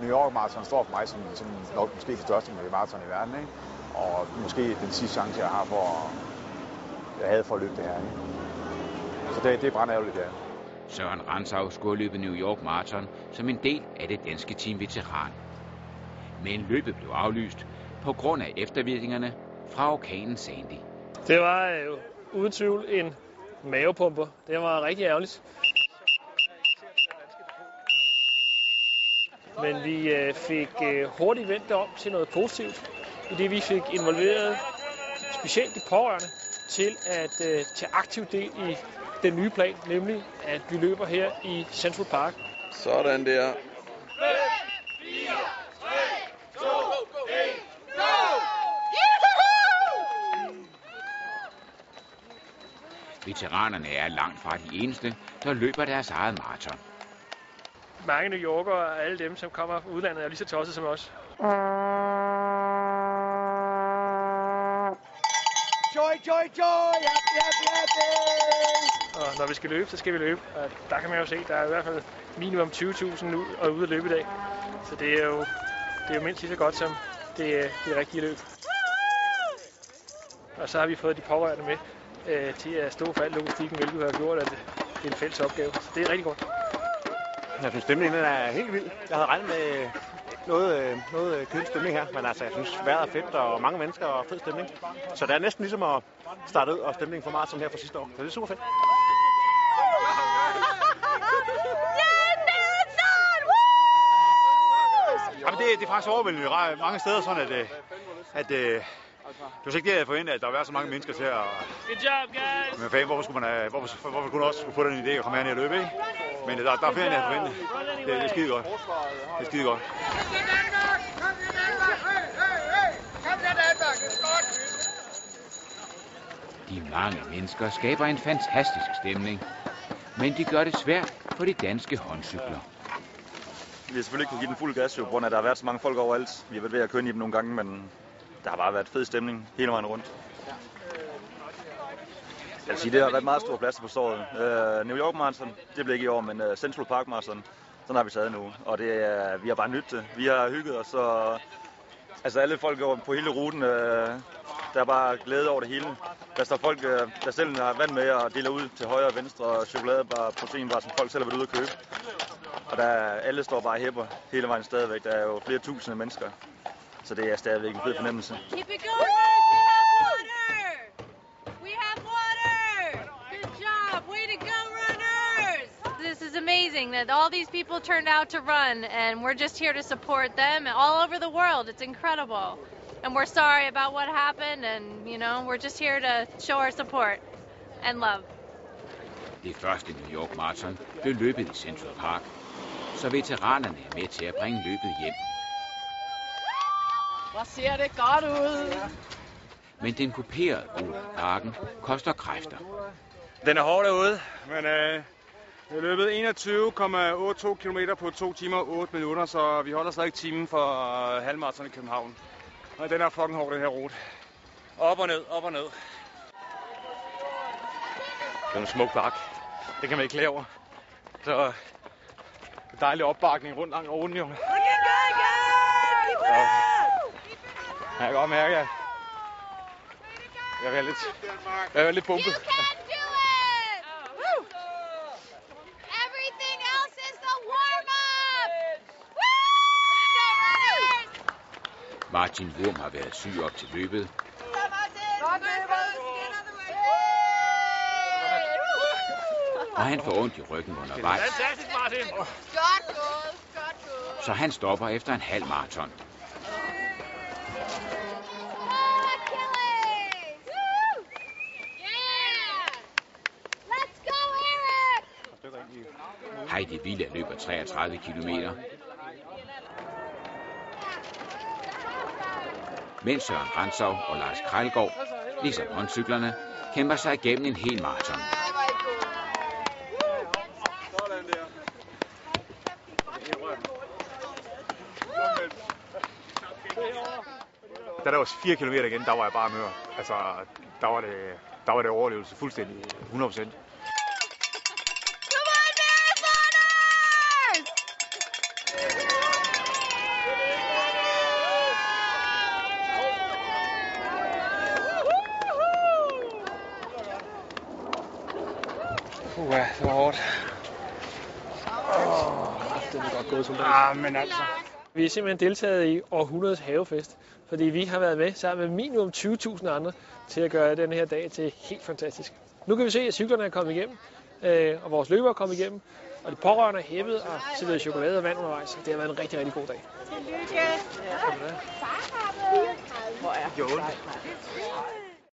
New York Marathon står for mig som, som nok måske det største marathon i verden. Ikke? Og måske den sidste chance, jeg har for, jeg havde for at løbe det her. Ikke? Så det, det er brændærgerligt, det er. Søren Ransau skulle løbe New York Marathon som en del af det danske team Veteran. Men løbet blev aflyst på grund af eftervirkningerne fra orkanen Sandy. Det var jo uden tvivl en mavepumper. Det var rigtig ærgerligt. Men vi øh, fik øh, hurtigt vendt det om til noget positivt, i det vi fik involveret specielt de pårørende til at øh, tage aktiv del i den nye plan, nemlig at vi løber her i Central Park. Sådan der. Veteranerne er langt fra de eneste, der løber deres eget maraton. Mange New Yorkere og alle dem, som kommer fra udlandet, er lige så tosset som os. Joy, joy, joy! Happy, happy, happy! Og når vi skal løbe, så skal vi løbe. Og der kan man jo se, der er i hvert fald minimum 20.000 nu og ude at løbe i dag. Så det er jo, det er jo mindst lige så godt som det, det rigtige løb. Og så har vi fået de pårørende med øh, til at stå for al logistikken, hvilket har gjort, at det er en fælles opgave. Så det er rigtig godt. Jeg synes, stemningen er helt vild. Jeg havde regnet med noget, noget kølig stemning her, men altså, jeg synes, vejret er fedt, og mange mennesker og fed stemning. Så det er næsten ligesom at starte ud og stemningen for maraton her fra sidste år. Så det er super fedt. Jamen, det, det er faktisk overvældende mange steder sådan, at, at, at det var ikke det, jeg forventede, at der var så mange mennesker til at... Good job, guys! Men fanden, hvorfor skulle man, have, hvorfor, hvorfor kunne også skulle få den idé at komme herned og løbe, ikke? Men der, der er flere, end jeg forventede. Det, det er skide godt. Det er skide godt. De mange mennesker skaber en fantastisk stemning, men de gør det svært for de danske håndcykler. Vi har selvfølgelig ikke kunne give den fuld gas, jo, på grund af, at der har været så mange folk overalt. Vi har været ved at køre i dem nogle gange, men der har bare været fed stemning hele vejen rundt. Jeg vil sige, det har været meget stor plads på stået. Uh, New York Marathon, det blev ikke i år, men uh, Central Park Marathon, sådan har vi taget nu. Og det, uh, vi har bare nyttet det. Vi har hygget os, og altså alle folk over på hele ruten, uh, der er bare glæde over det hele. Der står folk, uh, der selv har vand med og deler ud til højre og venstre, og chokoladebar, proteinbar, som folk selv har været ude at købe. Og der, alle står bare hæpper hele vejen stadigvæk. Der er jo flere tusinde mennesker. Så det er stadigvæk en fed fornemmelse. Keep it going, We have water! Good job! Way to go, runners! This is amazing that all these people turned out to run, and we're just here to support them all over the world. It's incredible. And we're sorry about what happened, and, you know, we're just here to show our support and love. Det første New York Marathon blev løbet i Central Park, så veteranerne er med til at bringe løbet hjem. Hvor ser det godt ud. Men den kuperede rute i parken koster kræfter. Den er hård derude, men øh, vi har løbet 21,82 km på 2 timer og 8 minutter, så vi holder stadig timen for øh, halvmarathon i København. Og den er fucking hård, den her rute. Op og ned, op og ned. Det er en smuk bakke. Det kan man ikke klage over. Så dejlig opbakning rundt langt ruten, jo. Ja. Jeg kan godt mærke, at jeg er lidt, jeg er lidt pumpet. Martin Wurm har været syg op til løbet. Og han får ondt i ryggen undervejs. Fantastisk, Martin! Godt gået, godt gået. Så han stopper efter en halv maraton. Heidi Villa løber 33 km. Mens Søren Ransov og Lars Krejlgaard, ligesom håndcyklerne, kæmper sig igennem en hel maraton. Da der var 4 km igen, der var jeg bare mør. Altså, der var det, der var det overlevelse fuldstændig 100 Uha, det var hårdt. Åh, det er godt gået, soldat. Ah, men altså. Vi har simpelthen deltaget i århundredets havefest, fordi vi har været med sammen med minimum 20.000 andre til at gøre den her dag til helt fantastisk. Nu kan vi se, at cyklerne er kommet igennem, øh, og vores løber er kommet igennem, og de pårørende er hæppet og serveret chokolade og vand undervejs. Det har været en rigtig, rigtig god dag. Tillykke. Hvor er